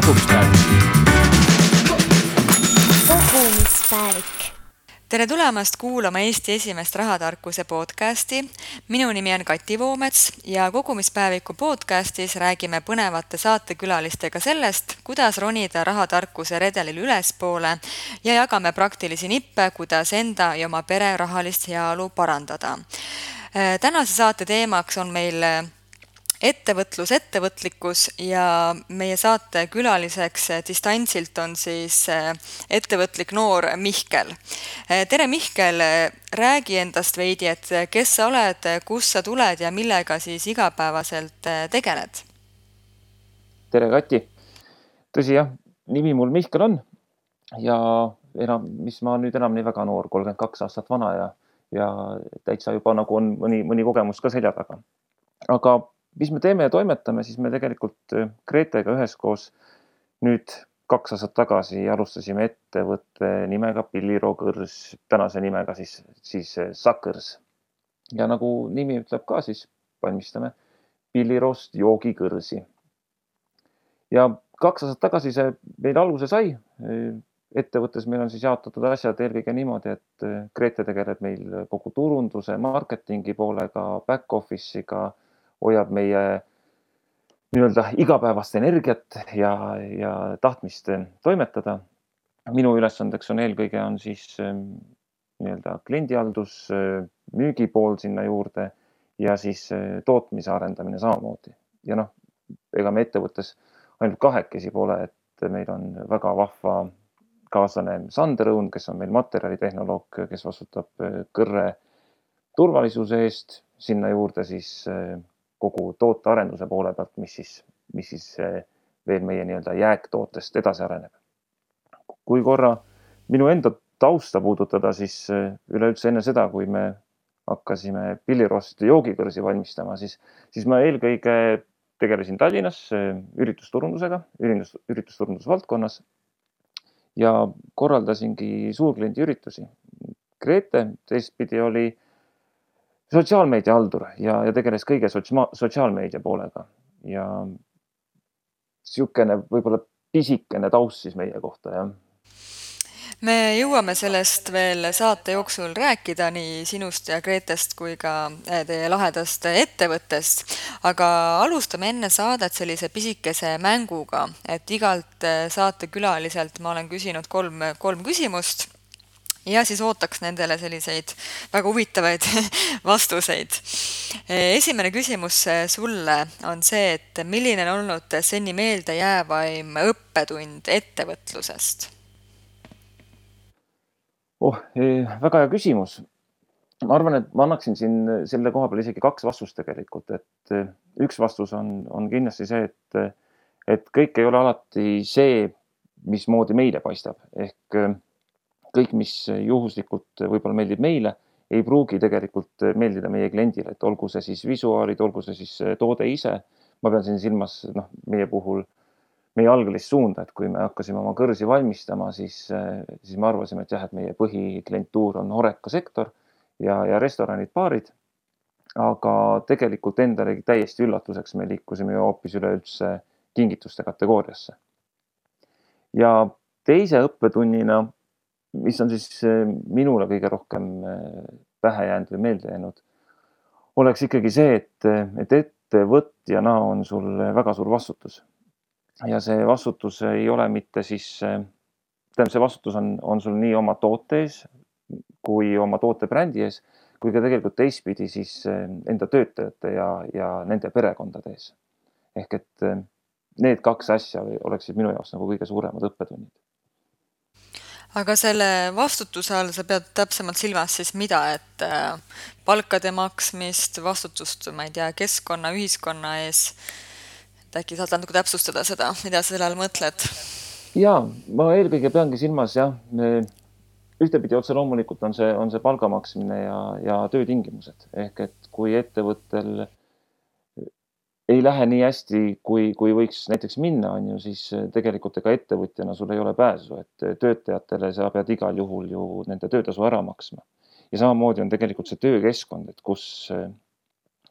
kogumispäevik. kogumispäevik tere tulemast kuulama Eesti esimest rahatarkuse podcasti. minu nimi on Kati Voomets ja kogumispäeviku podcastis räägime põnevate saatekülalistega sellest, kuidas ronida rahatarkuse redelil ülespoole ja jagame praktilisi nippe, kuidas enda ja oma pere rahalist heaolu parandada. tänase saate teemaks on meil ettevõtlus, ettevõtlikkus ja meie saate külaliseks distantsilt on siis eh, ettevõtlik noor Mihkel. Eh, tere, Mihkel, räägi endast veidi, et kes sa oled, kust sa tuled ja millega siis igapäevaselt eh, tegeled? tere, Kati. tõsi jah, nimi mul Mihkel on ja enam, mis ma nüüd enam nii väga noor, kolmkümmend kaks aastat vana ja, ja täitsa juba nagu on mõni, mõni kogemus ka selja taga. aga mis me teeme ja toimetame, siis me tegelikult äh, Gretega üheskoos nüüd kaks aastat tagasi alustasime ettevõtte nimega Pilliro Kõrs, tänase nimega siis, siis äh, Suckers. ja nagu nimi ütleb ka, siis valmistame Pillirost joogikõrsi. ja kaks aastat tagasi see meil alguse sai. ettevõttes meil on siis jaotatud asjad eelkõige niimoodi, et äh, Grete tegeleb meil kogu turunduse, marketingi poolega, back office'iga hoiab meie nii-öelda igapäevast energiat ja, ja tahtmist toimetada. minu ülesandeks on eelkõige on siis ähm, nii-öelda kliendihaldus, äh, müügipool sinna juurde ja siis äh, tootmise arendamine samamoodi. ja noh, ega me ettevõttes ainult kahekesi pole, et meil on väga vahva kaaslane Sander Õun, kes on meil materjalitehnoloog, kes vastutab äh, kõrre turvalisuse eest, sinna juurde siis kogu tootearenduse poole pealt, mis siis, mis siis eh, veel meie nii-öelda jääktootest edasi areneb. kui korra minu enda tausta puudutada, siis eh, üleüldse enne seda, kui me hakkasime pillirost joogikõrsi valmistama, siis, siis ma eelkõige tegelesin Tallinnas eh, üritusturundusega, üritus, üritusturundusvaldkonnas ja korraldasingi suurkliendi üritusi. Grete teistpidi oli sotsiaalmeedia haldur ja, ja tegeles kõige sotsiaal, sotsiaalmeedia poolega. Ja niisugune võib-olla pisikene taust siis meie kohta, jah. Me jõuame sellest veel saate jooksul rääkida nii sinust ja Gretest kui ka eh, teie lahedast ettevõttest, aga alustame enne saadet sellise pisikese mänguga, et igalt eh, saatekülaliselt ma olen küsinud kolm, kolm küsimust ja siis ootaks nendele selliseid väga huvitavaid vastuseid. esimene küsimus sulle on see, et milline on olnud seni meeldejäävaim õppetund ettevõtlusest? oh, väga hea küsimus. ma arvan, et ma annaksin siin selle koha peal isegi kaks vastust tegelikult, et eh, üks vastus on, on kindlasti see, et, et kõik ei ole alati see, mismoodi meile paistab, ehk eh, kõik, mis juhuslikult võib-olla meeldib meile, ei pruugi tegelikult meeldida meie kliendile, et olgu see siis visuaalid, olgu see siis toode ise. ma pean siin silmas, noh, meie puhul meie algelist suunda, et kui me hakkasime oma kõrsi valmistama, siis, siis me arvasime, et jah, et meie põhiklientuur on Horeca sektor ja, ja restoranid, baarid. aga tegelikult endale täiesti üllatuseks me liikusime ju hoopis üleüldse kingituste kategooriasse. ja teise õppetunnina mis on siis eh, minule kõige rohkem eh, pähe jäänud või meelde jäänud, oleks ikkagi see, et, et ettevõtjana on sul väga suur vastutus. ja see vastutus ei ole mitte siis, tähendab, see vastutus on, on sul nii oma toote ees kui oma tootebrändi ees, kui ka tegelikult teistpidi siis enda töötajate ja, ja nende perekondade ees. ehk et need kaks asja oleksid minu jaoks nagu kõige suuremad õppetunnid aga selle vastutuse all sa pead täpsemalt silmas siis mida, et äh, palkade maksmist, vastutust, ma ei tea, keskkonna, ühiskonna ees. et äkki saad natuke täpsustada seda, mida sa selle all mõtled? ja ma eelkõige peangi silmas jah, ühtepidi otse loomulikult on see, on see palga maksmine ja, ja töötingimused ehk et kui ettevõttel ei lähe nii hästi, kui, kui võiks näiteks minna, on ju, siis eh, tegelikult ega ettevõtjana sul ei ole pääsu, et eh, töötajatele sa pead igal juhul ju nende töötasu ära maksma. ja samamoodi on tegelikult see töökeskkond, et kus, eh,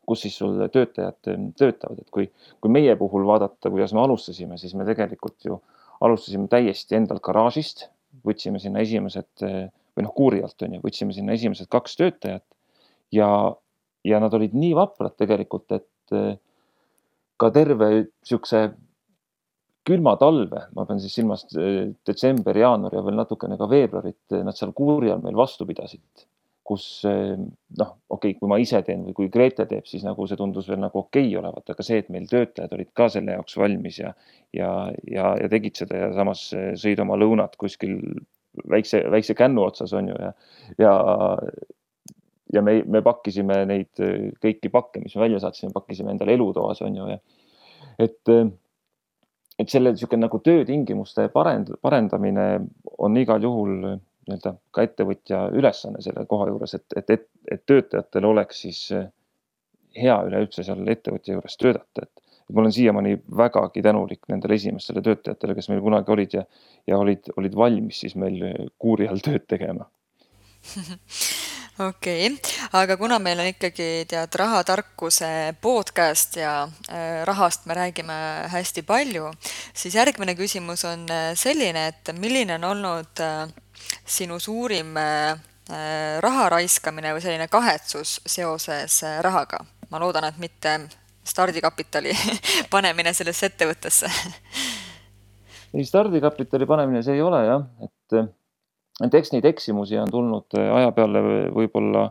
kus siis sul töötajad töötavad, et kui, kui meie puhul vaadata, kuidas me alustasime, siis me tegelikult ju alustasime täiesti endalt garaažist, võtsime sinna esimesed või noh, kuuri alt on ju, võtsime sinna esimesed kaks töötajat. Ja, ja nad olid nii vaprad tegelikult, et ka terve niisuguse külma talve, ma pean siis silmas detsember, jaanuar ja veel natukene ka veebruarit, nad seal kuuri all meil vastu pidasid kus eh, noh, okei okay,, kui ma ise teen või kui Grete teeb, siis nagu see tundus veel nagu okei okay olevat, aga see, et meil töötajad olid ka selle jaoks valmis ja, ja, ja, ja tegid seda ja samas eh, sõid oma lõunat kuskil väikse, väikse kännu otsas on ju ja, ja, ja me, me pakkisime neid eh, kõiki pakke, mis me välja saatsime, pakkisime endale elutoas on ju ja et, et selle niisugune nagu töötingimuste parend-, parendamine on igal juhul nii-öelda ka ettevõtja ülesanne selle koha juures, et, et, et, et töötajatel oleks siis hea üleüldse seal ettevõtja juures töötada, et ma olen siiamaani vägagi tänulik nendele esimestele töötajatele, kes meil kunagi olid ja, ja olid, olid valmis siis meil kuuri all tööd tegema okei okay., aga kuna meil on ikkagi tead rahatarkuse podcast ja äh, rahast me räägime hästi palju, siis järgmine küsimus on äh, selline, et milline on olnud äh, sinu suurim raha raiskamine või selline kahetsus seoses rahaga? ma loodan, et mitte stardikapitali panemine sellesse ettevõttesse ei, stardikapitali panemine see ei ole jah, et, et eks neid eksimusi on tulnud aja peale võib-olla,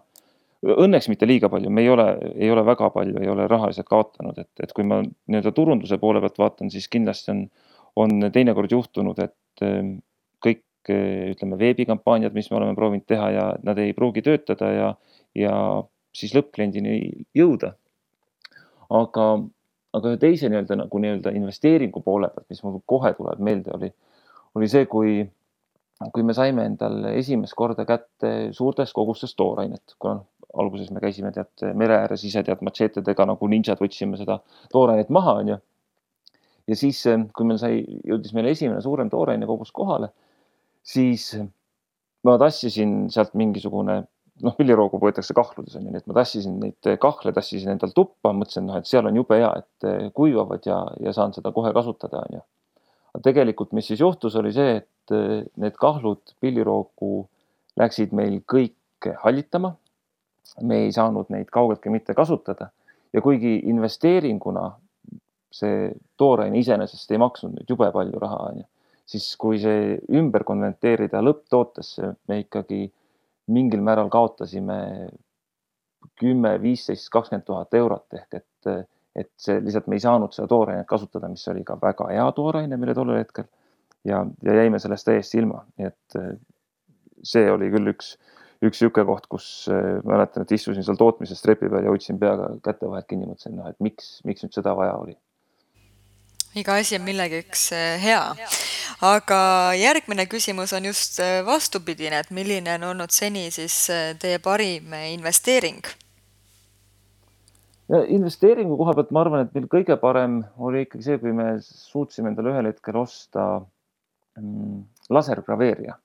õnneks mitte liiga palju, me ei ole, ei ole väga palju, ei ole rahaliselt kaotanud, et, et kui ma nii-öelda turunduse poole pealt vaatan, siis kindlasti on, on teinekord juhtunud, et kõik kõik ütleme, veebikampaaniad, mis me oleme proovinud teha ja nad ei pruugi töötada ja, ja siis lõppkliendini jõuda. aga, aga ühe teise nii-öelda nagu nii-öelda investeeringu poole pealt, mis mul kohe tuleb meelde, oli, oli see, kui, kui me saime endale esimest korda kätte suurtes kogustes toorainet, kuna alguses me käisime tead mere ääres ise tead matšeetedega nagu ninjad võtsime seda toorainet maha, onju. ja siis, kui meil sai, jõudis meile esimene suurem tooraine kogus kohale siis ma tassisin sealt mingisugune, noh, pilliroogu võetakse kahludes on ju, nii et ma tassisin neid kahle, tassisin endal tuppa, mõtlesin, noh, et seal on jube hea, et kuivavad ja, ja saan seda kohe kasutada, on ju. aga tegelikult, mis siis juhtus, oli see, et need kahlud pilliroogu läksid meil kõik hallitama. me ei saanud neid kaugeltki mitte kasutada. Ja kuigi investeeringuna see tooraine iseenesest ei maksnud nüüd jube palju raha, onju siis kui see ümber konverteerida lõpptootesse, me ikkagi mingil määral kaotasime kümme, viisteist, kakskümmend tuhat eurot. Ehk et, et see lihtsalt me ei saanud seda toorainet kasutada, mis oli ka väga hea tooraine meile tollel hetkel ja, ja jäime sellest täiesti ilma, nii et see oli küll üks, üks niisugune koht, kus mäletan, et istusin seal tootmises trepi peal ja hoidsin peaga käte vahelt kinni, mõtlesin, noh, et miks, miks nüüd seda vaja oli. iga asi on millegagi hea aga järgmine küsimus on just äh, vastupidine, et milline on olnud seni siis äh, teie parim äh, investeering? ja investeeringu koha pealt ma arvan, et meil kõige parem oli ikkagi see, kui me suutsime endale ühel hetkel osta lasergraveerija.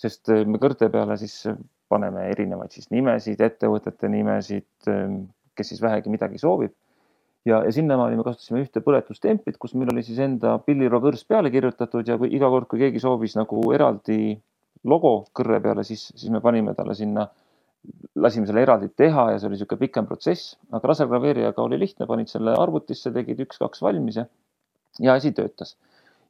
sest me kõrte peale siis paneme erinevaid siis nimesid, ettevõtete nimesid, kes siis vähegi midagi soovib ja, ja sinnamaani me kasutasime ühte põletustemplit, kus meil oli siis enda pillirokõrs peale kirjutatud ja kui iga kord, kui keegi soovis nagu eraldi logo kõrre peale, siis, siis me panime talle sinna, lasime selle eraldi teha ja see oli niisugune pikem protsess, aga lasergraveerijaga oli lihtne, panid selle arvutisse, tegid üks-kaks valmis ja, ja asi töötas.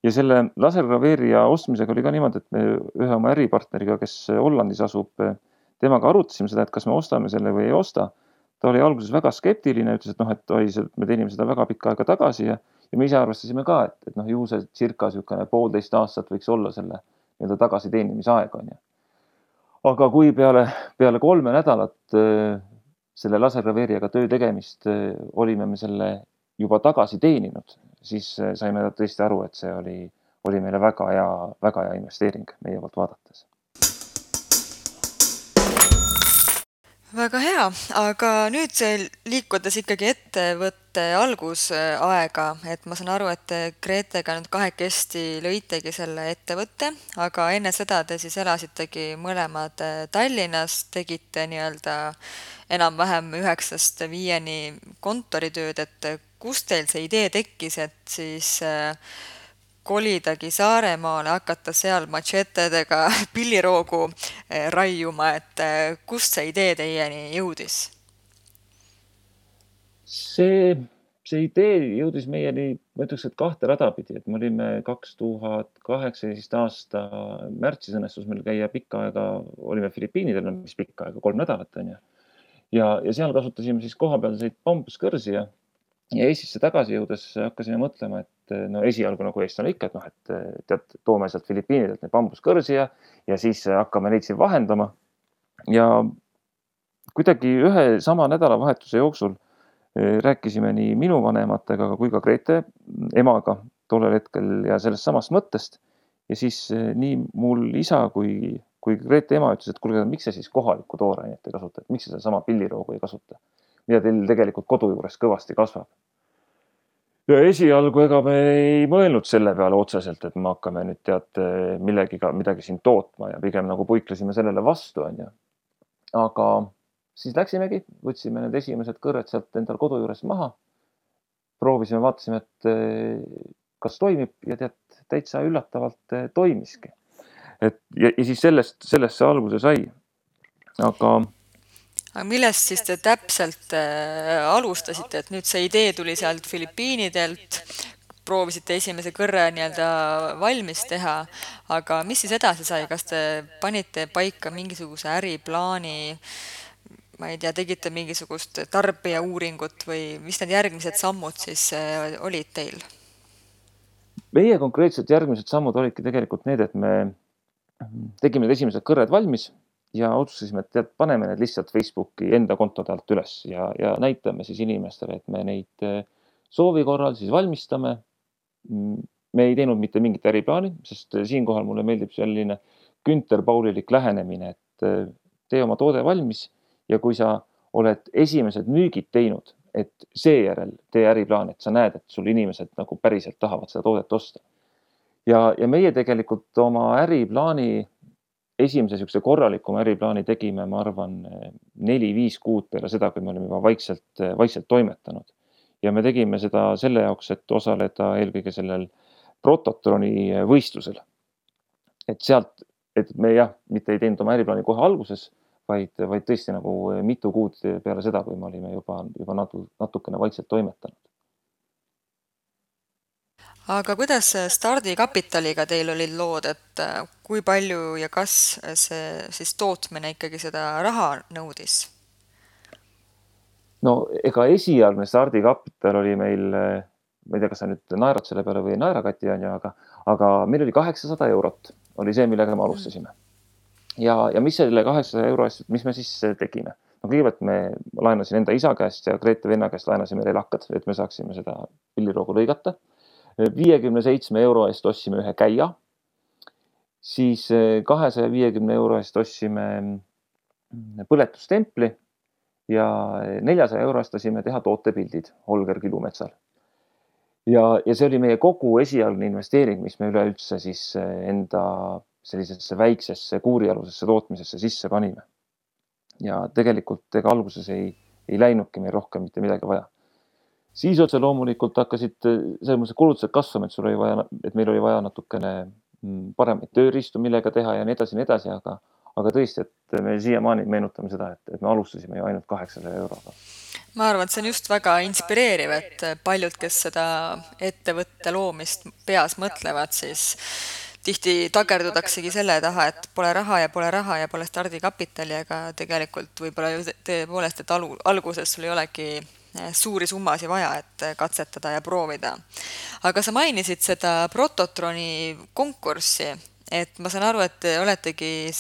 Ja selle lasergraveerija ostmisega oli ka niimoodi, et me ühe oma äripartneriga, kes Hollandis asub, temaga arutasime seda, et kas me ostame selle või ei osta ta oli alguses väga skeptiline, ütles, et noh, et oi, me teenime seda väga pikka aega tagasi ja, ja me ise arvestasime ka, et, et noh, ju see circa niisugune poolteist aastat võiks olla selle nii-öelda tagasiteenimise aeg, on ju. aga kui peale, peale kolme nädalat äh, selle lasergraveerijaga töö tegemist äh, olime me selle juba tagasi teeninud, siis äh, saime tõesti aru, et see oli, oli meile väga hea, väga hea investeering meie poolt vaadates. Väga hea, aga nüüd liikudes ikkagi ettevõtte algusaega, et ma saan aru, et te Gretega nüüd kahekesti lõitegi selle ettevõtte, aga enne seda te siis elasitegi mõlemad Tallinnas, tegite nii-öelda enam-vähem üheksast viieni kontoritööd, et kust teil see idee tekkis, et siis äh, kolidagi Saaremaale, hakata seal matšetedega pilliroogu eh, raiuma, et eh, kust see idee teieni jõudis? see, see idee jõudis meieni, ma ütleks, et kahte rada pidi, et me olime kaks tuhat kaheksateist aasta märtsis õnnestus meil käia pikka aega, olime Filipiinidel, no mis pikka aega, kolm nädalat onju. ja, ja seal kasutasime siis kohapealseid bambuskõrsi ja ja Eestisse tagasi jõudes hakkasime mõtlema, et no esialgu nagu eestlane ikka, et noh, et tead, toome sealt Filipiinidelt neid bambuskõrsi ja, ja siis hakkame neid siin vahendama. ja kuidagi ühe sama nädalavahetuse jooksul eh, rääkisime nii minu vanematega kui ka Grete emaga tollel hetkel ja sellest samast mõttest. ja siis eh, nii mul isa kui, kui Grete ema ütles, et kuulge, miks te siis kohalikku toorainet ei kasuta, et miks te sedasama pilliroogu ei kasuta mida teil tegelikult kodu juures kõvasti kasvab. ja esialgu ega me ei mõelnud selle peale otseselt, et me hakkame nüüd tead millegiga midagi siin tootma ja pigem nagu puiklesime sellele vastu, onju. aga siis läksimegi, võtsime need esimesed kõrred sealt endal kodu juurest maha. proovisime, vaatasime, et kas toimib ja tead täitsa üllatavalt toimiski. et ja, ja siis sellest, sellest see alguse sai. aga aga millest siis te täpselt äh, alustasite, et nüüd see idee tuli sealt Filipiinidelt, proovisite esimese kõrre nii-öelda valmis teha, aga mis siis edasi sai, kas te panite paika mingisuguse äriplaani, ma ei tea, tegite mingisugust tarbijauuringut või mis need järgmised sammud siis äh, olid teil? meie konkreetselt järgmised sammud olidki tegelikult need, et me tegime need esimesed kõrred valmis ja otsustasime, et tead, paneme need lihtsalt Facebooki enda kontode alt üles ja, ja näitame siis inimestele, et me neid eh, soovi korral siis valmistame. Mm, me ei teinud mitte mingit äriplaani, sest eh, siinkohal mulle meeldib selline künterpaulilik lähenemine, et eh, tee oma toode valmis ja kui sa oled esimesed müügid teinud, et seejärel tee äriplaan, et sa näed, et sul inimesed nagu päriselt tahavad seda toodet osta. ja, ja meie tegelikult oma äriplaani esimese niisuguse korralikuma äriplaani tegime, ma arvan, neli-viis kuud peale seda, kui me olime juba vaikselt, vaikselt toimetanud. ja me tegime seda selle jaoks, et osaleda eelkõige sellel Prototroni võistlusel. et sealt, et me jah, mitte ei teinud oma äriplaani kohe alguses, vaid, vaid tõesti nagu mitu kuud peale seda, kui me olime juba, juba natu, natukene vaikselt toimetanud aga kuidas stardikapitaliga teil olid lood, et äh, kui palju ja kas see siis tootmine ikkagi seda raha nõudis? no ega esialgne stardikapital oli meil, äh, ma ei tea, kas sa nüüd naerad selle peale või ei naera, Kati, on ju, aga, aga meil oli kaheksasada eurot oli see, millega me alustasime. ja, ja mis selle kaheksasaja euro eest, mis me siis tegime? no kõigepealt me, laenasin enda isa käest ja Grete venna käest laenasime relakad, et me saaksime seda pilliroogu lõigata viiekümne seitsme euro eest ostsime ühe käia. siis eh, kahesaja viiekümne euro eest ostsime mm, põletustempli ja neljasaja euro eest lasime teha tootepildid Holger Kilumetsal. ja, ja see oli meie kogu esialgne investeering, mis me üleüldse siis eh, enda sellisesse väiksesse kuurialusesse tootmisesse sisse panime. ja tegelikult ega alguses ei, ei läinudki meil rohkem mitte midagi vaja siis otse loomulikult hakkasid selles mõttes kulutused kasvama, et sul oli vaja, et meil oli vaja natukene mm, paremaid tööriistu, millega teha ja nii edasi ja nii edasi, aga, aga tõesti, et me siiamaani meenutame seda, et, et me alustasime ju ainult kaheksasaja euroga. ma arvan, et see on just väga inspireeriv, et paljud, kes seda ettevõtte loomist peas mõtlevad, siis tihti tagerdudaksegi selle taha, et pole raha ja pole raha ja pole stardikapitali, aga tegelikult võib-olla ju tõepoolest, et alu, alguses sul ei olegi Eh, suuri summasid vaja, et eh, katsetada ja proovida. aga sa mainisid seda Prototroni konkurssi, et ma saan aru, et te oletegi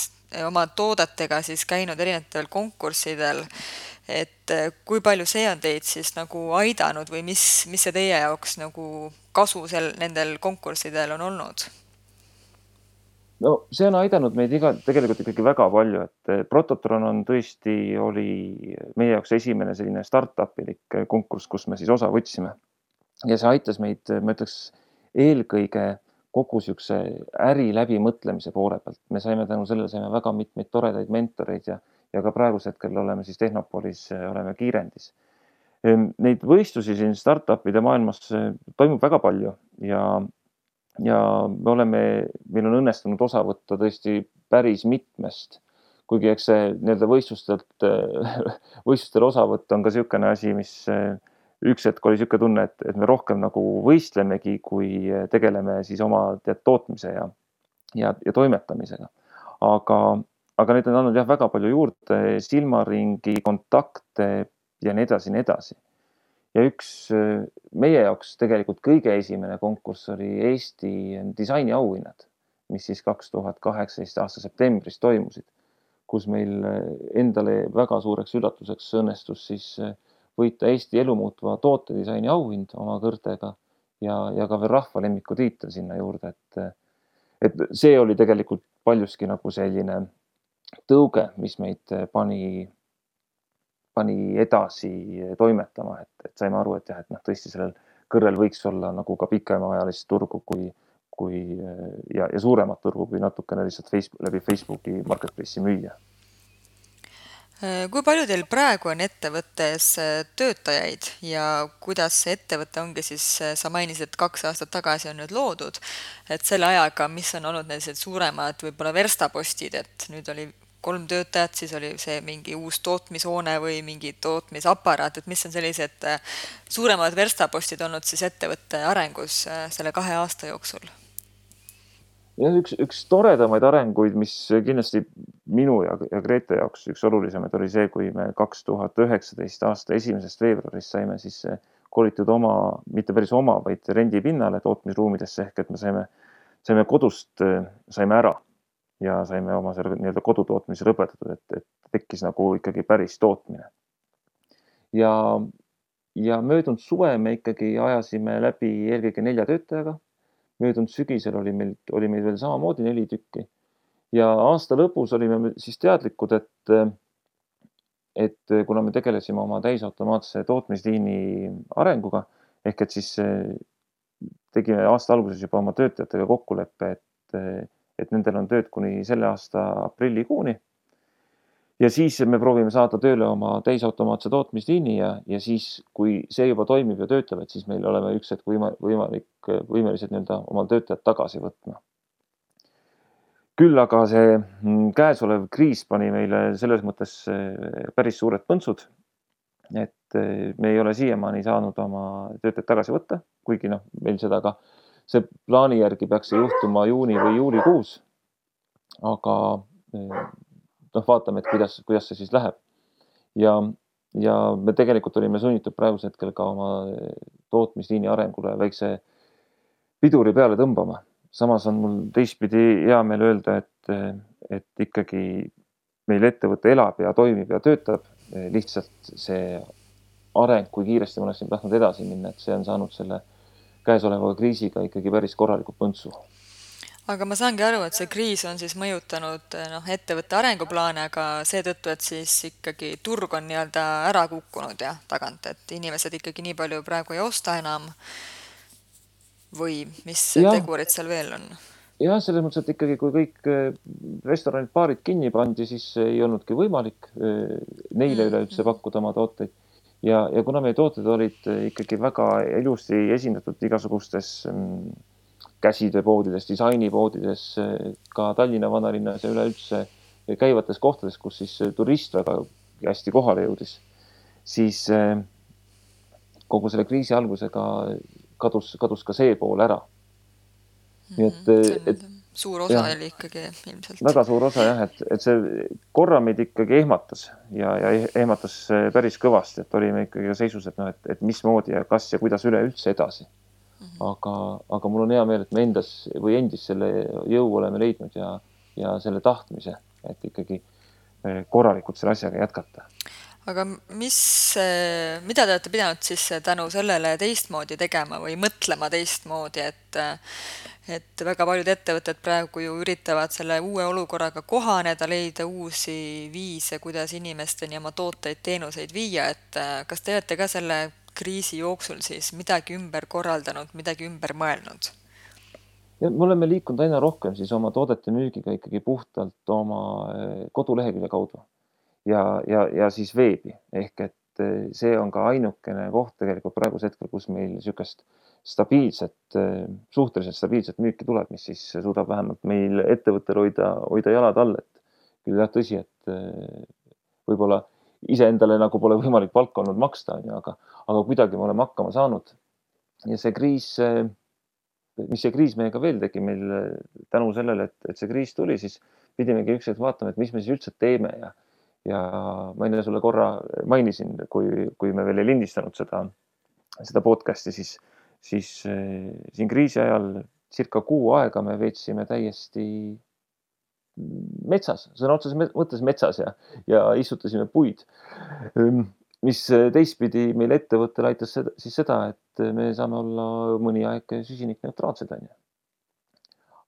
oma toodetega siis käinud erinevatel konkurssidel, et eh, kui palju see on teid siis nagu aidanud või mis, mis see teie jaoks nagu kasu sel, nendel konkurssidel on olnud? No see on aidanud meid iga, tegelikult ikkagi väga palju, et eh, Prototron on tõesti, oli meie jaoks esimene selline startup ilik konkurss, kus me siis osa võtsime. ja see aitas meid, ma ütleks eelkõige kogu niisuguse äri läbimõtlemise poole pealt. me saime tänu sellele saime väga mitmeid toredaid mentoreid ja, ja ka praegusel hetkel oleme siis Tehnopolis, oleme kiirendis. Ehm, neid võistlusi siin startup'ide maailmas eh, toimub väga palju ja ja me oleme, meil on õnnestunud osa võtta tõesti päris mitmest, kuigi eks see nii-öelda võistlustelt, võistlustel osavõtt on ka niisugune asi, mis üks hetk oli niisugune tunne, et, et me rohkem nagu võistlemegi, kui tegeleme siis oma tead tootmise ja, ja, ja toimetamisega. aga, aga need on andnud jah, väga palju juurde, silmaringi, kontakte ja nii edasi, nii edasi ja üks äh, meie jaoks tegelikult kõige esimene konkurss oli Eesti disainiauhinnad, mis siis kaks tuhat kaheksateist aasta septembris toimusid, kus meil äh, endale väga suureks üllatuseks õnnestus siis äh, võita Eesti elumuutva tootedisaini auhind oma kõrtega ja, ja ka veel rahva lemmiku tiitel sinna juurde, et, et see oli tegelikult paljuski nagu selline tõuge, mis meid pani pani edasi toimetama, et, et saime aru, et jah, et noh, tõesti sellel kõrrel võiks olla nagu ka pikemaajalist turgu, kui, kui ja, ja suuremat turgu, kui natukene lihtsalt Facebook, läbi Facebooki marketplace'i müüa. kui palju teil praegu on ettevõttes töötajaid ja kuidas see ettevõte ongi siis, sa mainisid, et kaks aastat tagasi on nüüd loodud, et selle ajaga, mis on olnud sellised suuremad võib-olla verstapostid, et nüüd oli kolm töötajat, siis oli see mingi uus tootmishoone või mingi tootmisaparaat, et mis on sellised äh, suuremad verstapostid olnud siis ettevõtte arengus äh, selle kahe aasta jooksul? jah, üks, üks toredamaid arenguid, mis kindlasti minu ja, ja Grete jaoks üks olulisemaid oli see, kui me kaks tuhat üheksateist aasta esimesest veebruarist saime siis kolitud oma, mitte päris oma, vaid rendipinnale tootmisruumidesse ehk et me saime, saime kodust, äh, saime ära ja saime oma selle nii-öelda kodutootmise lõpetatud, et, et tekkis nagu ikkagi päris tootmine. ja, ja möödunud suve me ikkagi ajasime läbi eelkõige nelja töötajaga. möödunud sügisel oli meil, oli meil veel samamoodi neli tükki ja aasta lõpus olime siis teadlikud, et, et kuna me tegelesime oma täisautomaatse tootmisliini arenguga ehk et siis tegime aasta alguses juba oma töötajatega kokkuleppe, et et nendel on tööd kuni selle aasta aprillikuuni. ja siis me proovime saada tööle oma täisautomaatse tootmisliini ja, ja siis, kui see juba toimib ja töötab, et siis meil oleme üks hetk võima, võimalik, võimelised nii-öelda omal töötajad tagasi võtma. küll aga see mm, käesolev kriis pani meile selles mõttes eh, päris suured põntsud. et eh, me ei ole siiamaani saanud oma töötajaid tagasi võtta, kuigi noh, meil seda ka see plaani järgi peaks see juhtuma juuni või juulikuus. aga eh, noh, vaatame, et kuidas, kuidas see siis läheb. ja, ja me tegelikult olime sunnitud praegusel hetkel ka oma tootmisliini arengule väikse piduri peale tõmbama. samas on mul teistpidi hea meel öelda, et, et ikkagi meil ettevõte elab ja toimib ja töötab. lihtsalt see areng, kui kiiresti me oleksime tahtnud edasi minna, et see on saanud selle käesoleva kriisiga ikkagi päris korraliku põntsu. aga ma saangi aru, et see kriis on siis mõjutanud noh, ettevõtte arenguplaane, aga seetõttu, et siis ikkagi turg on nii-öelda ära kukkunud jah, tagant, et inimesed ikkagi nii palju praegu ei osta enam. või mis ja. tegurid seal veel on? jah, selles mõttes, et ikkagi, kui kõik eh, restoranid, baarid kinni pandi, siis ei olnudki võimalik eh, neile mm. üleüldse pakkuda oma tooteid ja, ja kuna meie tooted olid ikkagi väga ilusti esindatud igasugustes mm, käsitööpoodides, disainipoodides, ka Tallinna vanalinnas ja üleüldse käivates kohtades, kus siis turist väga hästi kohale jõudis, siis kogu selle kriisi algusega kadus, kadus ka see pool ära. nii et, mhm, et suur osa ja, oli ikkagi ilmselt. väga suur osa jah, et, et see korra meid ikkagi ehmatas ja, ja eh-, ehmatas päris kõvasti, et olime ikkagi seisus, et noh, et, et mismoodi ja kas ja kuidas üleüldse edasi mm. -hmm. aga, aga mul on hea meel, et me endas või endis selle jõu oleme leidnud ja, ja selle tahtmise, et ikkagi eh, korralikult selle asjaga jätkata aga mis, mida te olete pidanud siis tänu sellele teistmoodi tegema või mõtlema teistmoodi, et et väga paljud ettevõtted praegu ju üritavad selle uue olukorraga kohaneda, leida uusi viise, kuidas inimesteni oma tooteid, teenuseid viia, et äh, kas te olete ka selle kriisi jooksul siis midagi ümber korraldanud, midagi ümber mõelnud? ja me oleme liikunud aina rohkem siis oma toodete müügiga ikkagi puhtalt oma eh, kodulehekülje kaudu. Ja, ja, ja siis veebi. Ehk et eh, see on ka ainukene koht tegelikult praegusel hetkel, kus meil niisugust stabiilset, eh, suhteliselt stabiilset müüki tuleb, mis siis suudab vähemalt meil ettevõttel hoida, hoida jalad all, et küll jah, tõsi, et võib-olla iseendale nagu pole võimalik palka olnud maksta, onju, aga, aga kuidagi me oleme hakkama saanud. ja see kriis mis see kriis meiega veel tegi, meil tänu sellele, et, et see kriis tuli, siis pidimegi üks hetk vaatama, et mis me siis üldse teeme ja, ja ma enne sulle korra mainisin, kui, kui me veel ei lindistanud seda, seda podcast'i, siis, siis eh, siin kriisi ajal circa kuu aega me veetsime täiesti metsas, sõna otseses mõttes metsas ja, ja istutasime puid ehm, mis teistpidi meil ettevõttel aitas seda, siis seda, et me saame olla mõni aeg süsinikneutraalsed, onju.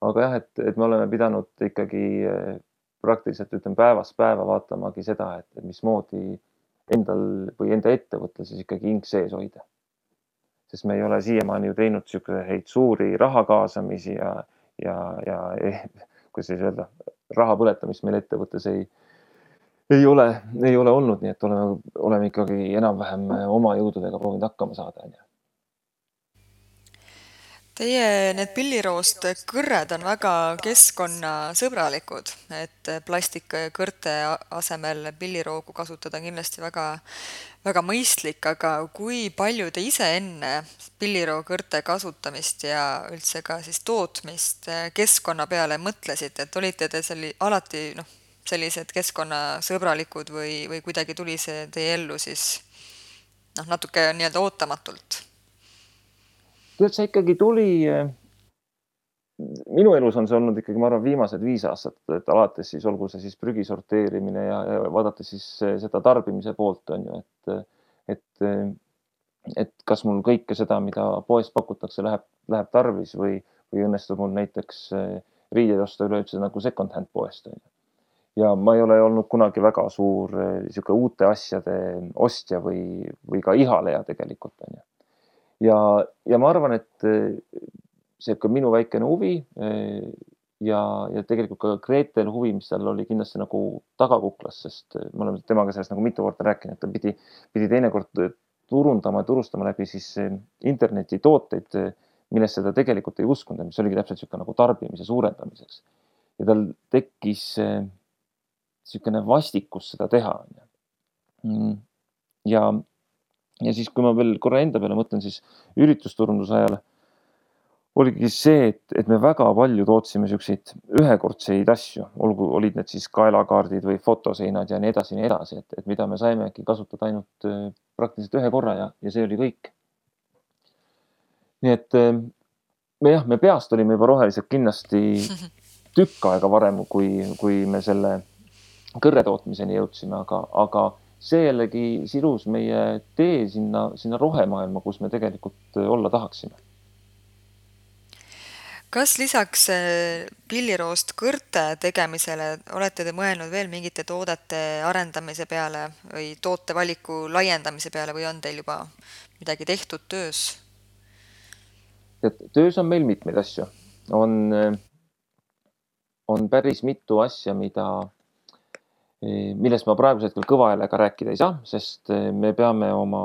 aga jah, et, et me oleme pidanud ikkagi äh, praktiliselt ütleme päevast päeva vaatamagi seda, et mismoodi endal või enda ettevõttel siis ikkagi hing sees hoida. Sest me ei ole siiamaani ju teinud niisuguseid suuri raha kaasamisi ja, ja, ja eh, kuidas siis öelda, raha põletamist meil ettevõttes ei ei ole, ei ole olnud, nii et oleme, oleme ikkagi enam-vähem oma jõududega proovinud hakkama saada, onju. Teie need pilliroost kõrred on väga keskkonnasõbralikud, et plastikkõrte asemel pilliroogu kasutada on kindlasti väga, väga mõistlik, aga kui palju te ise enne pillirookõrte kasutamist ja üldse ka siis tootmist keskkonna peale mõtlesite, et olite te selli-, alati noh, sellised keskkonnasõbralikud või, või kuidagi tuli see teie ellu siis noh, natuke nii-öelda ootamatult? Tead, see ikkagi tuli. Eh, minu elus on see olnud ikkagi, ma arvan, viimased viis aastat, et alates siis olgu see siis prügi sorteerimine ja, ja vaadates siis seda tarbimise poolt on ju, et, et, et kas mul kõike seda, mida poes pakutakse, läheb, läheb tarvis või, või õnnestub mul näiteks eh, riideid osta üleüldse nagu second hand poest on ju ja ma ei ole olnud kunagi väga suur niisugune eh, uute asjade ostja või, või ka ihaleja tegelikult onju. Ja, ja ma arvan, et eh, see ka minu väikene huvi eh, ja, ja tegelikult ka Gretel huvi, mis tal oli kindlasti nagu tagakuklas, sest me oleme temaga sellest nagu mitu korda rääkinud, et ta pidi, pidi teinekord turundama ja turustama läbi siis internetitooteid, millesse ta tegelikult ei uskunud mis oligi täpselt niisugune nagu tarbimise suurendamiseks. ja tal tekkis niisugune vastikus seda teha. Mm. ja, ja siis, kui ma veel korra enda peale mõtlen, siis üritusturunduse ajal oligi see, et, et me väga palju tootsime siukseid ühekordseid asju, olgu, olid need siis kaelakaardid või fotoseinad ja nii edasi ja nii edasi, et, et mida me saimegi kasutada ainult äh, praktiliselt ühe korra ja, ja see oli kõik. nii et äh, me jah, me peast olime juba rohelised kindlasti tükk aega varem, kui, kui me selle kõrre tootmiseni jõudsime, aga, aga see jällegi sidus meie tee sinna, sinna rohemaailma, kus me tegelikult olla tahaksime. kas lisaks eh, pilliroost kõrte tegemisele olete te mõelnud veel mingite toodete arendamise peale või tootevaliku laiendamise peale või on teil juba midagi tehtud töös? et töös on meil mitmeid asju, on, eh, on päris mitu asja, mida millest ma praegusel hetkel kõva häälega rääkida ei saa, sest eh, me peame oma,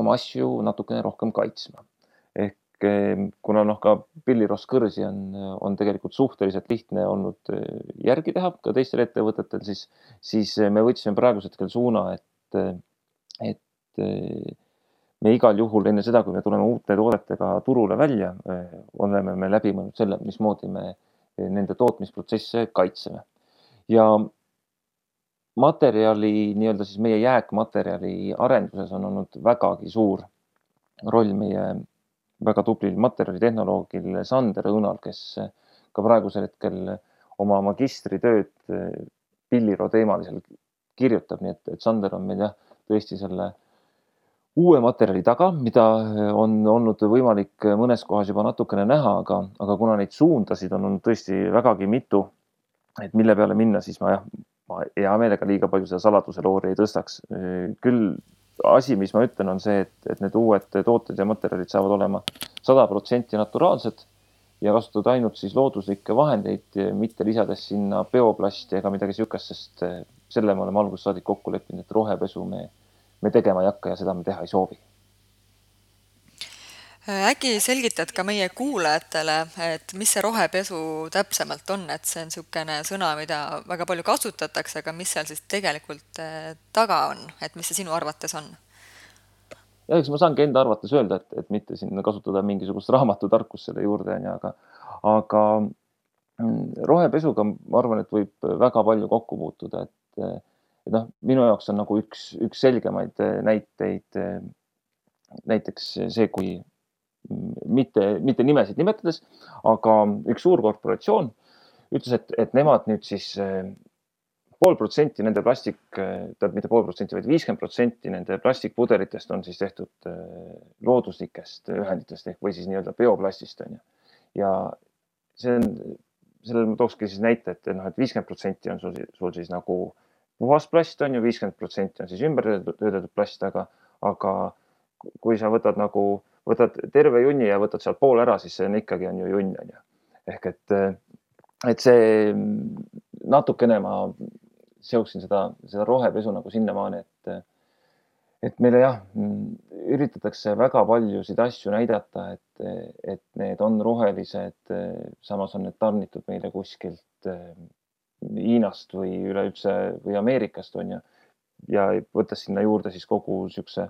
oma asju natukene rohkem kaitsma. ehk eh, kuna noh, ka pillirostkõrsi on, on tegelikult suhteliselt lihtne olnud eh, järgi teha ka teistel ettevõtetel, siis, siis me võtsime praegusel hetkel suuna, et, et me igal juhul enne seda, kui me tuleme uute toodetega turule välja, oleme me läbi mõelnud selle, mismoodi me nende tootmisprotsesse kaitseme. ja materjali, nii-öelda siis meie jääkmaterjali arenduses on olnud vägagi suur roll meie väga tublil materjalitehnoloogil Sander Õunal, kes ka praegusel hetkel oma magistritööd pilliro teemalisel kirjutab, nii et, et Sander on meil jah, tõesti selle uue materjali taga, mida on olnud võimalik mõnes kohas juba natukene näha, aga, aga kuna neid suundasid on olnud tõesti vägagi mitu, et mille peale minna, siis ma jah, ma hea meelega liiga palju seda saladuse loori ei tõstaks. küll asi, mis ma ütlen, on see, et, et need uued tooted ja materjalid saavad olema sada protsenti naturaalsed ja kasutada ainult siis looduslikke vahendeid, mitte lisades sinna bioplasti ega midagi niisugust, sest selle me oleme algusest saadik kokku leppinud, et rohepesu me me tegema ei hakka ja seda me teha ei soovi. Äkki selgitad ka meie kuulajatele, et mis see rohepesu täpsemalt on, et see on niisugune sõna, mida väga palju kasutatakse, aga mis seal siis tegelikult eh, taga on, et mis see sinu arvates on? ja eks ma saangi enda arvates öelda, et, et mitte siin kasutada mingisugust raamatutarkust selle juurde, onju, aga, aga mm, rohepesuga ma arvan, et võib väga palju kokku puutuda, et et noh, minu jaoks on nagu üks, üks selgemaid äh, näiteid äh, näiteks see, kui mitte, mitte nimesid nimetades, aga üks suur korporatsioon ütles, et, et nemad nüüd siis äh, pool protsenti nende plastik, tähendab mitte pool protsenti, vaid viiskümmend protsenti nende plastikpudelitest on siis tehtud looduslikest ühenditest ehk või siis nii-öelda bioplastist on ju. ja see on, sellele ma tookski siis näite, et noh, et viiskümmend protsenti on sul, sul siis nagu puhas plast on ju, viiskümmend protsenti on siis ümbertöödeldud plast, aga, aga kui sa võtad nagu, võtad terve junni ja võtad sealt pool ära, siis see on ikkagi on ju junn on ju. ehk et, et see natukene ma seoksin seda, seda rohepesu nagu sinnamaani, et, et meile jah, üritatakse väga paljusid asju näidata, et, et need on rohelised, samas on need tarnitud meile kuskilt Hiinast või üleüldse või Ameerikast on ju. ja võttes sinna juurde siis kogu niisuguse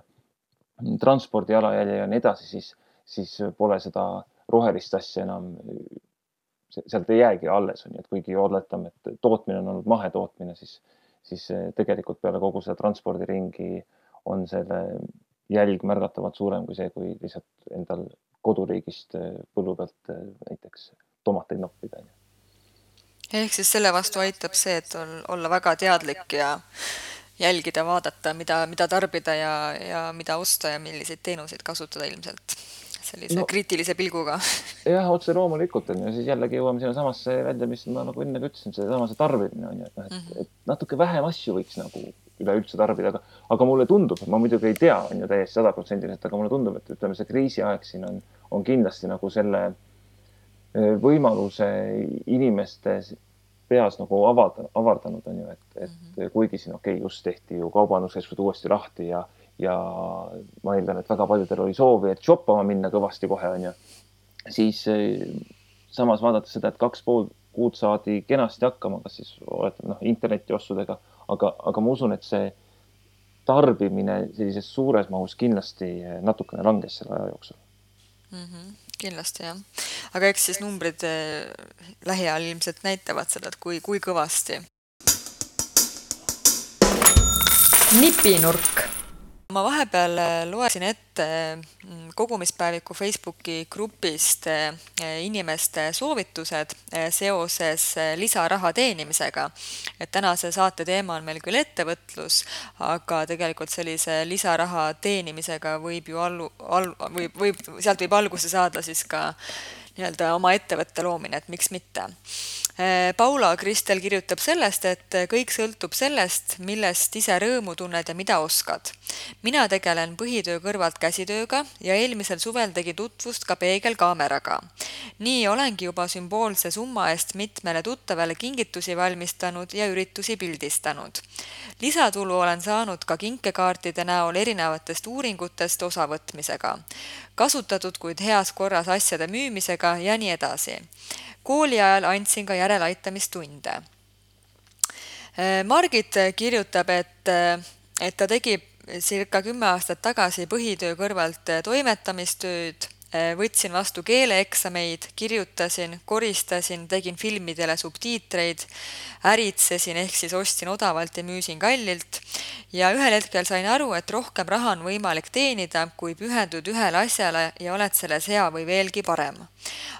transpordi jalajälje ja nii edasi, siis, siis pole seda rohelist asja enam, sealt ei jäägi alles, on ju, et kuigi oletame, et tootmine on olnud mahetootmine, siis, siis tegelikult peale kogu seda transpordiringi on selle jälg märgatavalt suurem kui see, kui lihtsalt endal koduriigist põllu pealt näiteks tomateid noppida ehk siis selle vastu aitab see, et on, olla väga teadlik ja jälgida, vaadata, mida, mida tarbida ja, ja mida osta ja milliseid teenuseid kasutada ilmselt sellise no, kriitilise pilguga. jah, otse loomulikult on ju, siis jällegi jõuame sinnasamasse välja, mis ma nagu enne ka ütlesin, seesama see tarbimine on ju, et noh, et mm, -hmm. et natuke vähem asju võiks nagu üleüldse tarbida, aga, aga mulle tundub, ma muidugi ei tea, on ju täiesti sadaprotsendiliselt, aga mulle tundub, et ütleme, see kriisiaeg siin on, on kindlasti nagu selle Äh, võimaluse inimeste peas nagu avada, avardanud, on ju, et, et -hmm. kuigi siin okei okay,, just tehti ju kaubanduskeskused uuesti lahti ja, ja ma eeldan, et väga paljudel oli soovi, et shoppama minna kõvasti kohe, on ju. siis äh, samas vaadates seda, et kaks pool kuud saadi kenasti hakkama, kas siis oletame noh, internetiostudega, aga, aga ma usun, et see tarbimine sellises suures mahus kindlasti natukene langes selle aja jooksul mm. -hmm kindlasti jah, aga eks siis numbrid eh, lähiajal ilmselt näitavad seda, et kui, kui kõvasti. nipinurk ma vahepeal äh, loesin ette mm, kogumispäeviku Facebooki grupist äh, inimeste soovitused äh, seoses lisaraha teenimisega. et tänase saate teema on meil küll ettevõtlus, aga tegelikult sellise lisaraha teenimisega võib ju allu, al-, võib, võib, sealt võib alguse saada siis ka nii-öelda oma ettevõtte loomine, et miks mitte Äh, Paula Kristel kirjutab sellest, et kõik sõltub sellest, millest ise rõõmu tunned ja mida oskad. mina tegelen põhitöö kõrvalt käsitööga ja eelmisel suvel tegi tutvust ka peegelkaameraga. nii olengi juba sümboolse summa eest mitmele tuttavale kingitusi valmistanud ja üritusi pildistanud. lisatulu olen saanud ka kinkekaartide näol erinevatest uuringutest osavõtmisega, kasutatud kuid heas korras asjade müümisega ja nii edasi kooli ajal andsin ka järeleaitamistunde. Äh, Margit kirjutab, et, äh, et ta tegi circa kümme aastat tagasi põhitöö kõrvalt toimetamistööd võtsin vastu keeleeksameid, kirjutasin, koristasin, tegin filmidele subtiitreid, äritsesin ehk siis ostsin odavalt ja müüsin kallilt ja ühel hetkel sain aru, et rohkem raha on võimalik teenida, kui pühendud ühele asjale ja oled selles hea või veelgi parem.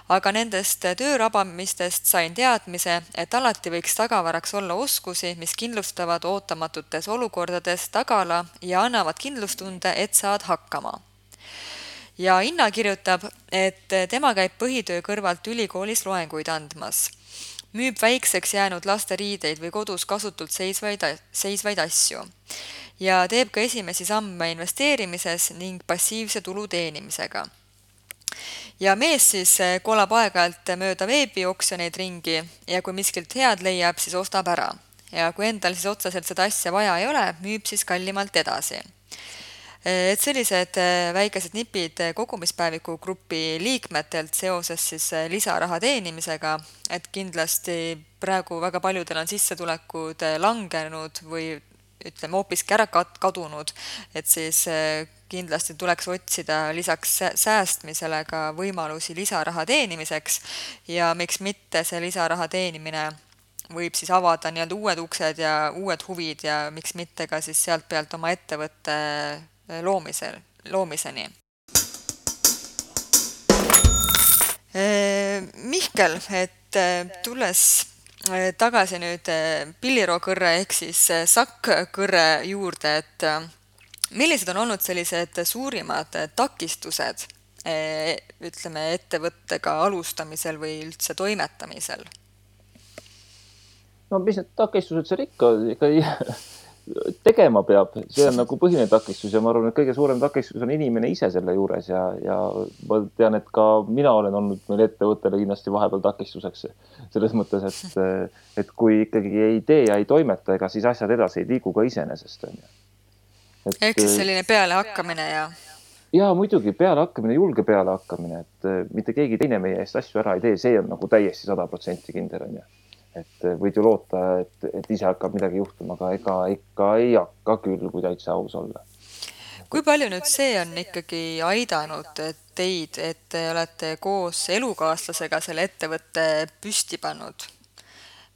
aga nendest töörabamistest sain teadmise, et alati võiks tagavaraks olla oskusi, mis kindlustavad ootamatutes olukordades tagala ja annavad kindlustunde, et saad hakkama ja Inna kirjutab, et tema käib põhitöö kõrvalt ülikoolis loenguid andmas. müüb väikseks jäänud laste riideid või kodus kasutult seisvaid, seisvaid asju. ja teeb ka esimesi samme investeerimises ning passiivse tulu teenimisega. ja mees siis kolab aeg-ajalt mööda veebioksjoneid ringi ja kui miskilt head leiab, siis ostab ära. ja kui endal siis otseselt seda asja vaja ei ole, müüb siis kallimalt edasi et sellised äh, väikesed nipid äh, kogumispäeviku grupi liikmetelt seoses siis äh, lisaraha teenimisega, et kindlasti praegu väga paljudel on sissetulekud langenud või ütleme hoopiski ära kadunud, et siis kindlasti tuleks otsida lisaks säästmisele ka võimalusi lisaraha teenimiseks. Ja miks mitte see lisaraha teenimine võib siis avada nii-öelda uued uksed ja uued huvid ja miks mitte ka siis sealt pealt oma ettevõtte Äh, loomisel, loomiseni. Äh, Mihkel, et äh, tulles tagasi nüüd pillirookõrre ehk siis sakkkõrre juurde, et millised on olnud sellised suurimad takistused ütleme, ettevõttega alustamisel või üldse toimetamisel? no mis need takistused seal ikka, ikka tegema peab, see on nagu põhiline takistus ja ma arvan, et kõige suurem takistus on inimene ise selle juures ja, ja ma tean, et ka mina olen olnud meil ettevõttele kindlasti vahepeal takistuseks selles mõttes, et, et kui ikkagi ei tee ja ei toimeta, ega siis asjad edasi ei liigu ka iseenesest onju. ehk siis selline pealehakkamine ja? ja muidugi pealehakkamine, julge pealehakkamine, et mitte keegi teine meie eest asju ära ei tee, see on nagu täiesti sada protsenti kindel onju et võid ju loota, et, et ise hakkab midagi juhtuma, aga ega ikka ei hakka küll, kui täitsa aus olla. kui palju nüüd see on ikkagi aidanud teid, et te olete koos elukaaslasega selle ettevõtte püsti pannud?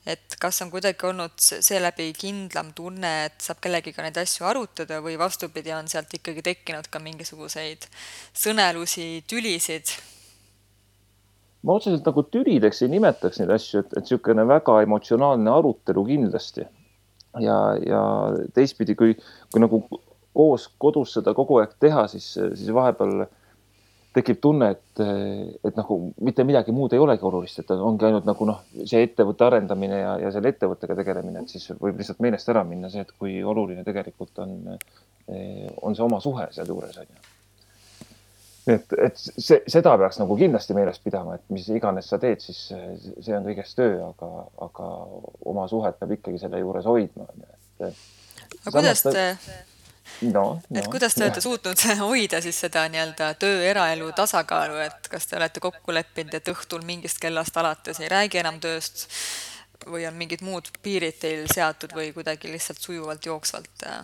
et kas on kuidagi olnud seeläbi kindlam tunne, et saab kellegiga neid asju arutada või vastupidi, on sealt ikkagi tekkinud ka mingisuguseid sõnelusi, tülisid? Ma otseselt nagu tülideks ei nimetaks neid asju, et, et niisugune väga emotsionaalne arutelu kindlasti. ja, ja teistpidi, kui, kui nagu koos kodus seda kogu aeg teha, siis, siis vahepeal tekib tunne, et, et nagu mitte midagi muud ei olegi olulist, et ongi ainult nagu noh, see ettevõtte arendamine ja, ja selle ettevõttega tegelemine, et siis võib lihtsalt meelest ära minna see, et kui oluline tegelikult on, on see oma suhe sealjuures on ju et, et see, seda peaks nagu kindlasti meeles pidama, et mis iganes sa teed, siis see on kõigest töö, aga, aga oma suhet peab ikkagi selle juures hoidma, on ju, et. aga kuidas te no, no, et kuidas te olete suutnud hoida siis seda nii-öelda töö-eraelu tasakaalu, et kas te olete kokku leppinud, et õhtul mingist kellast alates ei räägi enam tööst või on mingid muud piirid teil seatud või kuidagi lihtsalt sujuvalt jooksvalt äh,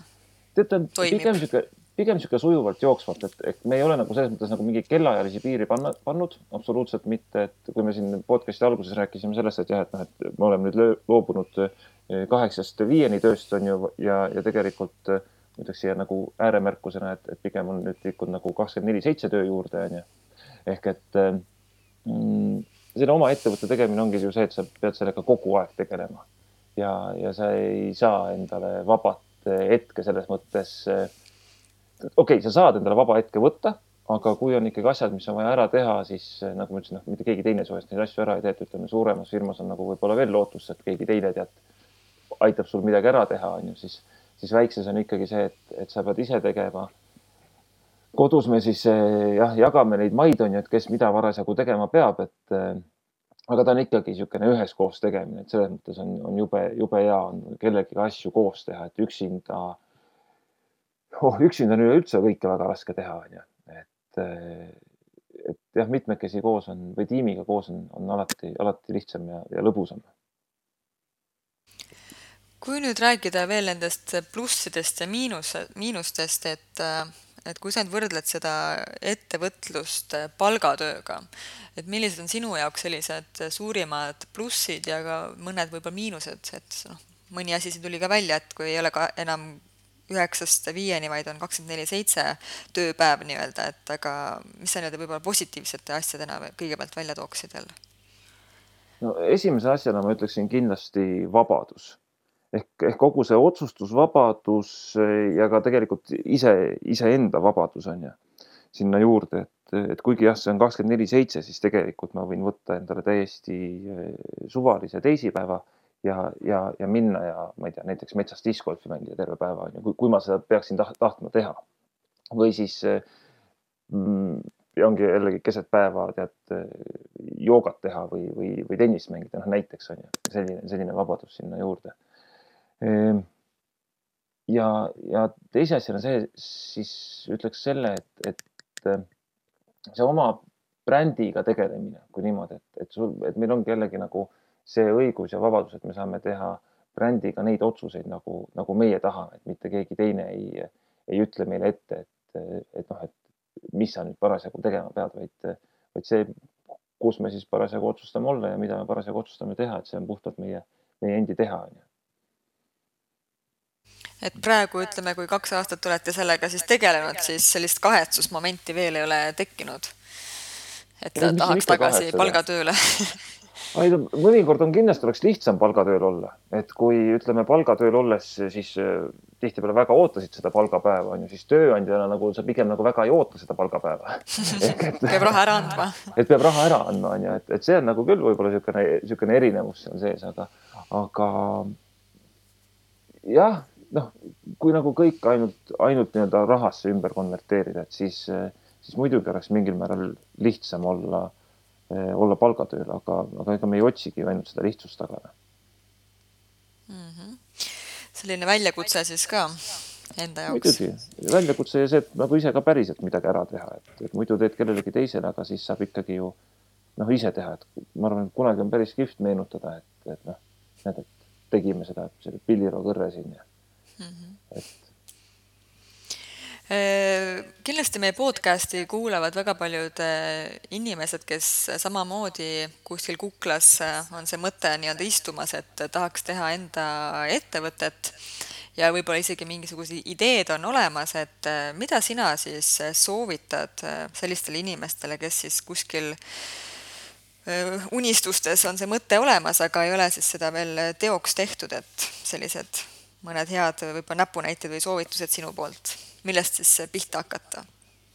teate, pigem sihuke pigem niisugune sujuvalt jooksvalt, et, et me ei ole nagu selles mõttes nagu mingeid kellaajalisi piiri panna, pannud, absoluutselt mitte, et kui me siin podcast'i alguses rääkisime sellest, et jah, et noh, et me oleme nüüd loobunud eh, kaheksast viieni tööst on ju ja, ja tegelikult eh, ütleks siia nagu ääremärkusena, et, et pigem on nüüd liikunud nagu kakskümmend neli seitse töö juurde on ju. ehk et eh, mm, selle oma ettevõtte tegemine ongi ju see, et sa pead sellega kogu aeg tegelema ja, ja sa ei saa endale vabat hetke selles mõttes äh, okei okay,, sa saad endale vaba hetke võtta, aga kui on ikkagi asjad, mis on vaja ära teha, siis eh, nagu ma ütlesin, noh, mitte keegi teine su eest neid asju ära ei tee, et ütleme, suuremas firmas on nagu võib-olla veel lootust, et keegi teine tead, aitab sul midagi ära teha, on ju, siis, siis väikses on ikkagi see, et, et sa pead ise tegema. kodus me siis eh, jah, jagame neid maid, on ju, et kes mida parasjagu tegema peab, et eh, aga ta on ikkagi niisugune üheskoos tegemine, et selles mõttes on, on jube, jube hea on kellegagi asju koos teha, et üksinda oh, üksinda on üleüldse kõike väga raske teha, onju, et, eh, et jah, mitmekesi koos on või tiimiga koos on, on alati, alati lihtsam ja, ja lõbusam. kui nüüd rääkida veel nendest plussidest ja miinus, miinustest, et, et kui sa nüüd võrdled seda ettevõtlust palgatööga, et millised on sinu jaoks sellised suurimad plussid ja ka mõned võib-olla miinused, et noh, mõni asi siin tuli ka välja, et kui ei ole ka enam üheksast viieni, vaid on kakskümmend neli seitse tööpäev nii-öelda, et aga mis sa nii-öelda võib-olla positiivsete asjadena kõigepealt välja tooksid jälle? no esimese asjana ma ütleksin kindlasti vabadus ehk, ehk kogu see otsustusvabadus ja ka tegelikult ise, iseenda vabadus on ju sinna juurde, et, et kuigi jah, see on kakskümmend neli seitse, siis tegelikult ma võin võtta endale täiesti eh, suvalise teisipäeva ja, ja, ja minna ja ma ei tea, näiteks metsas diskgolfi mängida terve päeva on ju, kui, ma seda peaksin taht, tahtma teha. või siis mm, ongi jällegi keset päeva tead joogat teha või, või, või tennist mängida, noh näiteks on ju selline, selline vabadus sinna juurde. Ja, ja teise asjana see, siis ütleks selle, et, et see oma brändiga tegelemine, kui niimoodi, et, et sul, et meil ongi jällegi nagu see õigus ja vabadus, et me saame teha brändiga neid otsuseid nagu, nagu meie tahame, et mitte keegi teine ei, ei ütle meile ette, et, et noh, et mis sa nüüd parasjagu tegema pead, vaid, vaid see, kus me siis parasjagu otsustame olla ja mida me parasjagu otsustame teha, et see on puhtalt meie, meie endi teha, on ju. Et praegu ütleme, kui kaks aastat olete sellega siis tegelenud, siis sellist kahetsusmomenti veel ei ole tekkinud. et ja, tahaks tagasi palgatööle ei no mõnikord on kindlasti oleks lihtsam palgatööl olla, et kui ütleme palgatööl olles, siis äh, tihtipeale väga ootasid seda palgapäeva on ju, siis tööandjana nagu sa pigem nagu väga ei oota seda palgapäeva. Peab raha ära andma. et peab raha ära andma on ju, et, et see on nagu küll võib-olla niisugune, niisugune erinevus seal sees, aga, aga jah, noh, kui nagu kõik ainult, ainult nii-öelda rahasse ümber konverteerida, et siis, siis muidugi oleks mingil määral lihtsam olla olla palgatööl, aga, aga ega me ei otsigi ju ainult seda lihtsust taga mm. -hmm. selline väljakutse siis ka enda jaoks? muidugi, väljakutse ja see, et nagu ise ka päriselt midagi ära teha, et, et muidu teed kellelegi teisele, aga siis saab ikkagi ju noh, ise teha, et ma arvan, et kunagi on päris kihvt meenutada, et, et noh, näed, et tegime seda, selle pilliroo kõrre siin ja mm -hmm. et kindlasti meie podcasti kuulavad väga paljud äh, inimesed, kes samamoodi kuskil kuklas äh, on see mõte nii-öelda istumas, et tahaks teha enda ettevõtet. Ja võib-olla isegi mingisugused ideed on olemas, et mida sina siis soovitad sellistele inimestele, kes siis kuskil unistustes on see mõte olemas, aga ei ole siis seda veel teoks tehtud, et sellised mõned head võib-olla näpunäited või soovitused sinu poolt millest siis pihta hakata?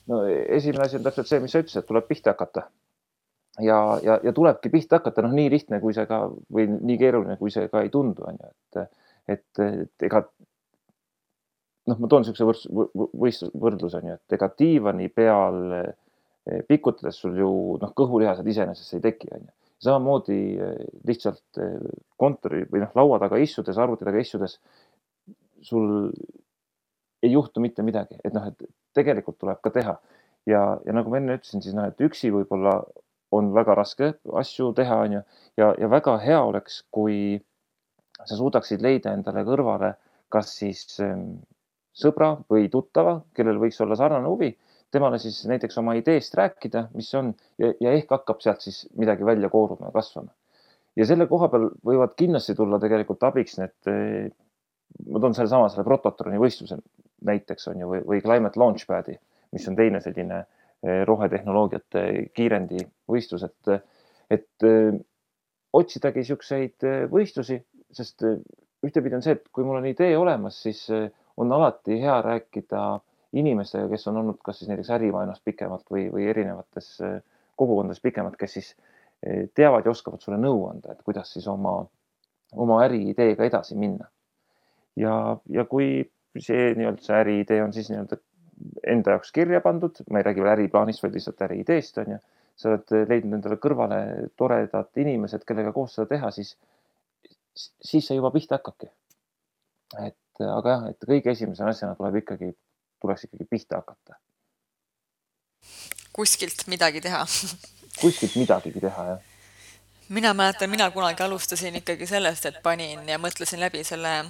no esimene asi on täpselt see, mis sa ütlesid, tuleb pihta hakata. ja, ja, ja tulebki pihta hakata, noh, nii lihtne, kui see ka või nii keeruline, kui see ka ei tundu, on ju, et, et, et ega noh, ma toon niisuguse võrdlus, võistlus, võrdluse on ju, et ega diivani peal eh, pikutades sul ju noh, kõhulihased iseenesest ei teki, on ju. samamoodi eh, lihtsalt eh, kontori või noh, laua taga istudes, arvuti taga istudes sul ei juhtu mitte midagi, et noh, et tegelikult tuleb ka teha ja, ja nagu ma enne ütlesin, siis noh, et üksi võib-olla on väga raske asju teha, on ju, ja, ja väga hea oleks, kui sa suudaksid leida endale kõrvale kas siis ähm, sõbra või tuttava, kellel võiks olla sarnane huvi, temale siis näiteks oma ideest rääkida, mis on ja, ja ehk hakkab sealt siis midagi välja kooruma ja kasvama. ja selle koha peal võivad kindlasti tulla tegelikult abiks need ma toon sellesama, selle Prototroni võistluse näiteks on ju, või, või Climate Launchpadi, mis on teine selline eh, rohetehnoloogiate kiirendi võistlus, et, et eh, otsidagi niisuguseid eh, võistlusi, sest ühtepidi on see, et kui mul on idee olemas, siis on alati hea rääkida inimestega, kes on olnud kas siis näiteks ärimaailmas pikemalt või, või erinevates kogukondades pikemalt, kes siis teavad ja oskavad sulle nõu anda, et kuidas siis oma, oma äriideega edasi minna. Ja, ja kui see nii-öelda see äriidee on siis nii-öelda enda jaoks kirja pandud, ma ei räägi veel äriplaanist, vaid lihtsalt äriideest on ju. sa oled leidnud endale kõrvale toredad inimesed, kellega koos seda teha, siis, siis sa juba pihta hakkadki. et aga jah, et kõige esimese asjana tuleb ikkagi, tuleks ikkagi pihta hakata. kuskilt midagi teha kuskilt midagigi teha, jah mina mäletan, mina kunagi alustasin ikkagi sellest, et panin ja mõtlesin läbi selle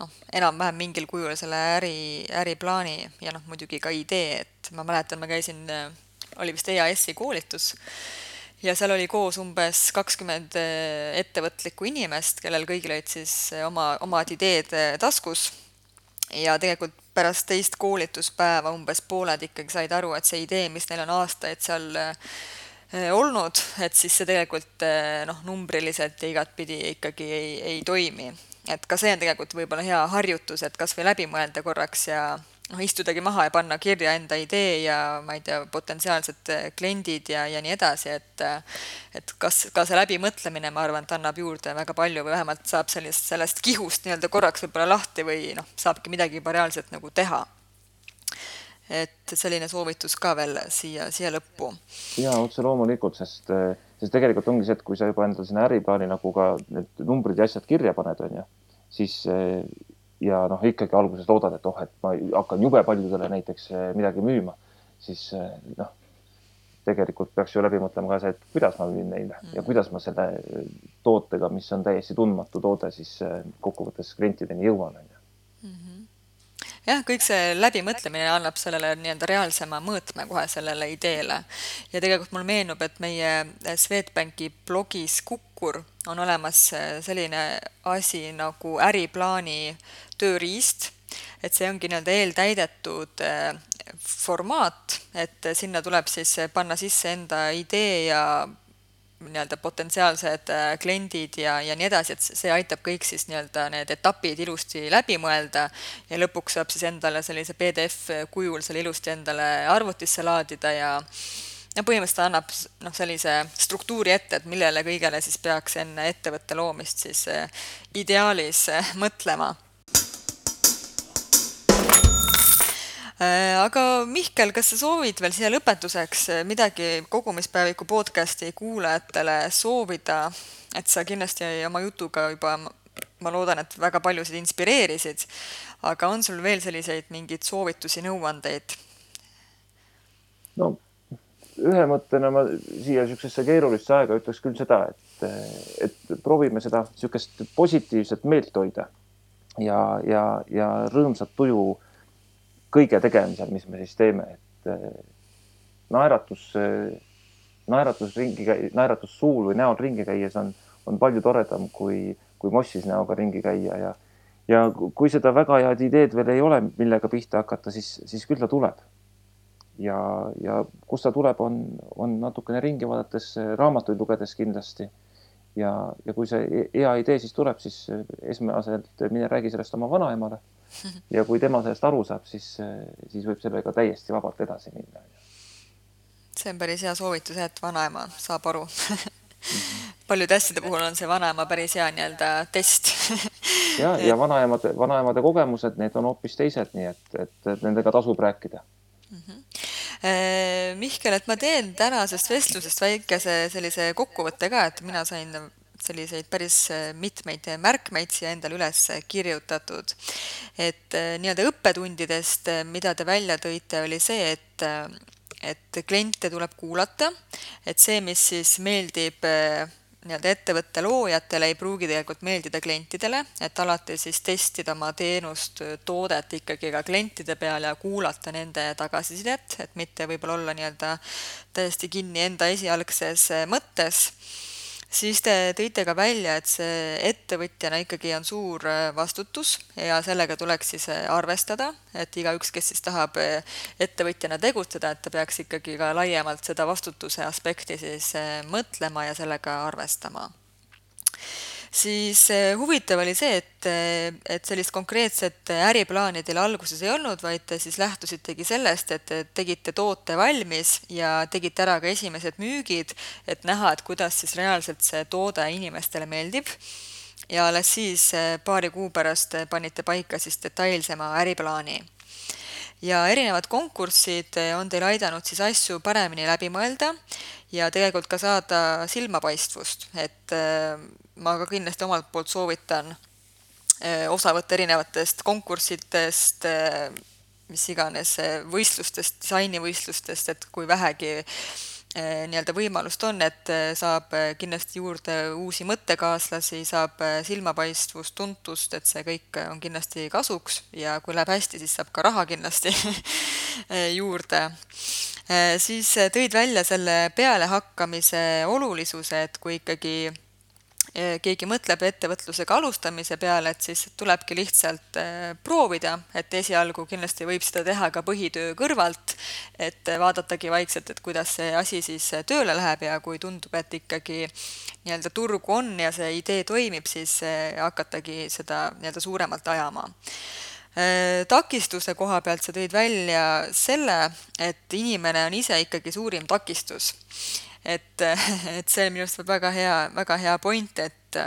noh, enam-vähem mingil kujul selle äri, äriplaani ja noh, muidugi ka idee, et ma mäletan, ma käisin, oli vist EAS-i koolitus ja seal oli koos umbes kakskümmend ettevõtlikku inimest, kellel kõigil olid siis oma, omad ideed taskus ja tegelikult pärast teist koolituspäeva umbes pooled ikkagi said aru, et see idee, mis neil on aastaid seal eh, olnud, et siis see tegelikult eh, noh, numbriliselt ja igatpidi ikkagi ei, ei toimi. Et ka see on tegelikult võib-olla hea harjutus, et kas või läbi mõelda korraks ja noh, istudagi maha ja panna kirja enda idee ja ma ei tea, potentsiaalsed eh, kliendid ja, ja nii edasi, et et kas ka see läbimõtlemine, ma arvan, et annab juurde väga palju või vähemalt saab sellist, sellest kihust nii-öelda korraks võib-olla lahti või noh, saabki midagi juba reaalselt nagu teha. et selline soovitus ka veel siia, siia lõppu. ja otse loomulikult, sest, sest tegelikult ongi see, et kui sa juba endale sinna äriplaani nagu ka need numbrid ja asjad kirja paned, on ju, siis ja noh, ikkagi alguses loodad, et oh, et ma hakkan jube paljudele näiteks eh, midagi müüma, siis eh, noh, tegelikult peaks ju läbi mõtlema ka see, et kuidas ma müün neile mm. ja kuidas ma selle tootega, mis on täiesti tundmatu toode, siis eh, kokkuvõttes klientideni jõuan. Jah, kõik see läbimõtlemine annab sellele nii-öelda reaalsema mõõtme kohe sellele ideele. ja tegelikult mulle meenub, et meie Swedbanki blogis Kukkur on olemas selline asi nagu äriplaani tööriist, et see ongi nii-öelda eeltäidetud äh, formaat, et sinna tuleb siis panna sisse enda idee ja nii-öelda potentsiaalsed äh, kliendid ja, ja nii edasi, et see aitab kõik siis nii-öelda need etapid ilusti läbi mõelda ja lõpuks saab siis endale sellise PDF kujul selle ilusti endale arvutisse laadida ja ja põhimõtteliselt annab noh, sellise struktuuri ette, et millele kõigele siis peaks enne ettevõtte loomist siis äh, ideaalis mõtlema aga Mihkel, kas sa soovid veel siia lõpetuseks äh, midagi kogumispäeviku podcasti kuulajatele soovida, et sa kindlasti oma jutuga juba, ma loodan, et väga paljusid inspireerisid, aga on sul veel selliseid mingeid soovitusi, nõuandeid? no ühe mõttena ma siia niisugusesse keerulisse aega ütleks küll seda, et, et proovime seda niisugust positiivset meelt hoida ja, ja, ja rõõmsat tuju kõige tegemisel, mis me siis teeme, et eh, naeratus, eh, naeratus ringi, naeratus suul või näol ringi käies on, on palju toredam kui, kui mossis näoga ringi käia ja, ja kui seda väga head ideed veel ei ole, millega pihta hakata, siis, siis küll ta tuleb. ja, ja kust ta tuleb, on, on natukene ringi vaadates, raamatuid lugedes kindlasti. ja, ja kui see hea idee siis tuleb, siis esmaselt mine räägi sellest oma vanaemale ja kui tema sellest aru saab, siis, siis võib sellega täiesti vabalt edasi minna. see on päris hea soovitus, et vanaema saab aru paljude asjade puhul on see vanaema päris hea nii-öelda test ja, ja vanaemade, vanaemade kogemused, need on hoopis teised, nii et, et, et nendega tasub rääkida mm. -hmm. Mihkel, et ma teen tänasest vestlusest väikese sellise kokkuvõtte ka, et mina sain selliseid päris äh, mitmeid märkmeid siia endale üles kirjutatud. et äh, nii-öelda õppetundidest, äh, mida te välja tõite, oli see, et et kliente tuleb kuulata, et see, mis siis meeldib nii-öelda ettevõtte loojatele ei pruugi tegelikult meeldida klientidele, et alati siis testida oma teenust, toodet ikkagi ka klientide peal ja kuulata nende tagasisidet, et mitte võib-olla olla nii-öelda täiesti kinni enda esialgses mõttes siis te tõite ka välja, et see ettevõtjana ikkagi on suur äh, vastutus ja sellega tuleks siis äh, arvestada, et igaüks, kes siis tahab äh, ettevõtjana tegutseda, et ta peaks ikkagi ka laiemalt seda vastutuse aspekti siis mõtlema ja sellega arvestama siis eh, huvitav oli see, et, eh, et sellist konkreetset äriplaani teil alguses ei olnud, vaid te siis lähtusitegi sellest, et tegite toote valmis ja tegite ära ka esimesed müügid, et näha, et kuidas siis reaalselt see toode inimestele meeldib. Ja alles siis eh, paari kuu pärast panite paika siis detailsema äriplaani. Ja erinevad konkursid on teil aidanud siis asju paremini läbi mõelda ja tegelikult ka saada silmapaistvust, et ma ka kindlasti omalt poolt soovitan eh, osa võtta erinevatest konkurssidest, eh, mis iganes eh, võistlustest, disainivõistlustest, et kui vähegi nii-öelda võimalust on, et saab kindlasti juurde uusi mõttekaaslasi, saab silmapaistvust, tuntust, et see kõik on kindlasti kasuks ja kui läheb hästi, siis saab ka raha kindlasti juurde. siis tõid välja selle pealehakkamise olulisuse, et kui ikkagi keegi mõtleb ettevõtlusega alustamise peale, et siis tulebki lihtsalt äh, proovida, et esialgu kindlasti võib seda teha ka põhitöö kõrvalt, et vaadatagi vaikselt, et kuidas see asi siis tööle läheb ja kui tundub, et ikkagi nii-öelda turgu on ja see idee toimib, siis äh, hakatagi seda nii-öelda suuremalt ajama. Äh, takistuse koha pealt sa tõid välja selle, et inimene on ise ikkagi suurim takistus et, et see on minu arust väga hea, väga hea point, et,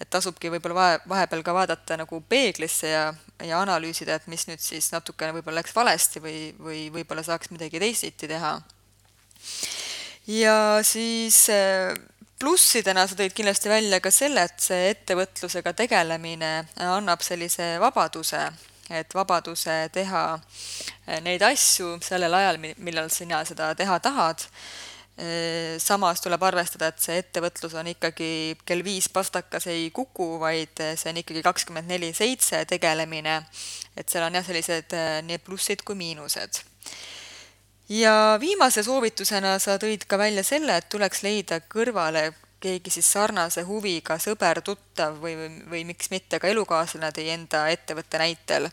et tasubki võib-olla vahe, vahepeal ka vaadata nagu peeglisse ja, ja analüüsida, et mis nüüd siis natukene võib-olla läks valesti või, või võib-olla saaks midagi teisiti teha. ja siis plussidena sa tõid kindlasti välja ka selle, et see ettevõtlusega tegelemine annab sellise vabaduse, et vabaduse teha neid asju sellel ajal, millal sina seda teha tahad samas tuleb arvestada, et see ettevõtlus on ikkagi kell viis pastakas ei kuku, vaid see on ikkagi kakskümmend neli seitse tegelemine. et seal on jah, sellised äh, nii plussid kui miinused. ja viimase soovitusena sa tõid ka välja selle, et tuleks leida kõrvale keegi siis sarnase huviga sõber, tuttav või, või, või miks mitte ka elukaaslane teie enda ettevõtte näitel.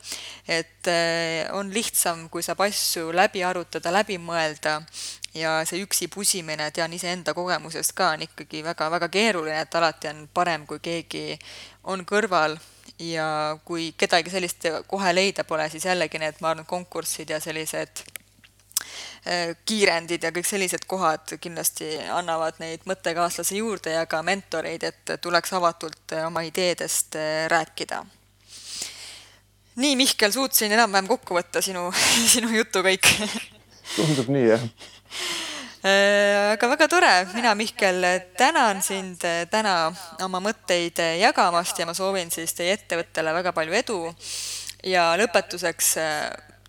et äh, on lihtsam, kui saab asju läbi arutada, läbi mõelda ja see üksi pusimine, tean iseenda kogemusest ka, on ikkagi väga-väga keeruline, et alati on parem, kui keegi on kõrval. Ja kui kedagi sellist kohe leida pole, siis jällegi need, ma arvan, konkursid ja sellised äh, kiirendid ja kõik sellised kohad kindlasti annavad neid mõttekaaslasi juurde ja ka mentoreid, et tuleks avatult oma ideedest äh, rääkida. nii, Mihkel, suutsin enam-vähem kokku võtta sinu, sinu jutu kõik tundub nii, jah. Äh, aga väga tore, mina, Mihkel, tänan sind äh, täna oma mõtteid äh, jagamast ja ma soovin siis teie ettevõttele väga palju edu. ja lõpetuseks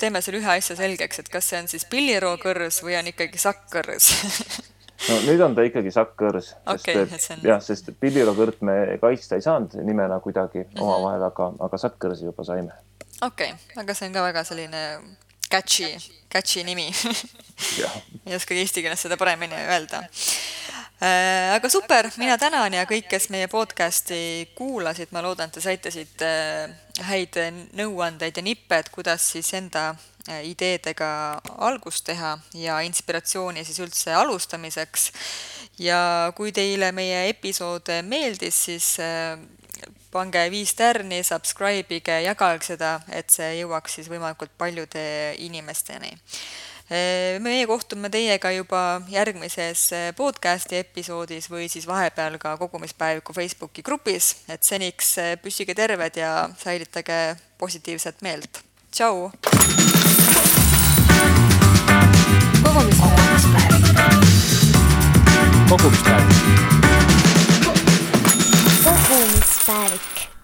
teeme selle ühe asja selgeks, et kas see on siis pillirookõrs või on ikkagi sakkkõrs no nüüd on ta ikkagi sakkkõrs okay,, sest on... jah, sest pillirookõrt me kaitsta ei saanud nimena kuidagi mm -hmm. omavahel, aga, aga sakkkõrsi juba saime. okei okay., aga see on ka väga selline catchy, catchy nimi ei oskagi eesti keeles seda paremini öelda. Äh, aga super, mina tänan ja kõik, kes meie podcasti kuulasid, ma loodan, et te saite siit äh, häid nõuandeid ja nippe, et kuidas siis enda äh, ideedega algust teha ja inspiratsiooni siis üldse alustamiseks. ja kui teile meie episood meeldis, siis pange viis tärni, subscribe ige, jagage seda, et see jõuaks siis võimalikult paljude inimesteni. meie kohtume teiega juba järgmises podcasti episoodis või siis vahepeal ka kogumispäeviku Facebooki grupis, et seniks püsige terved ja säilitage positiivset meelt. tšau! kogumispäevik. kogumispäevik. Kogumispäevik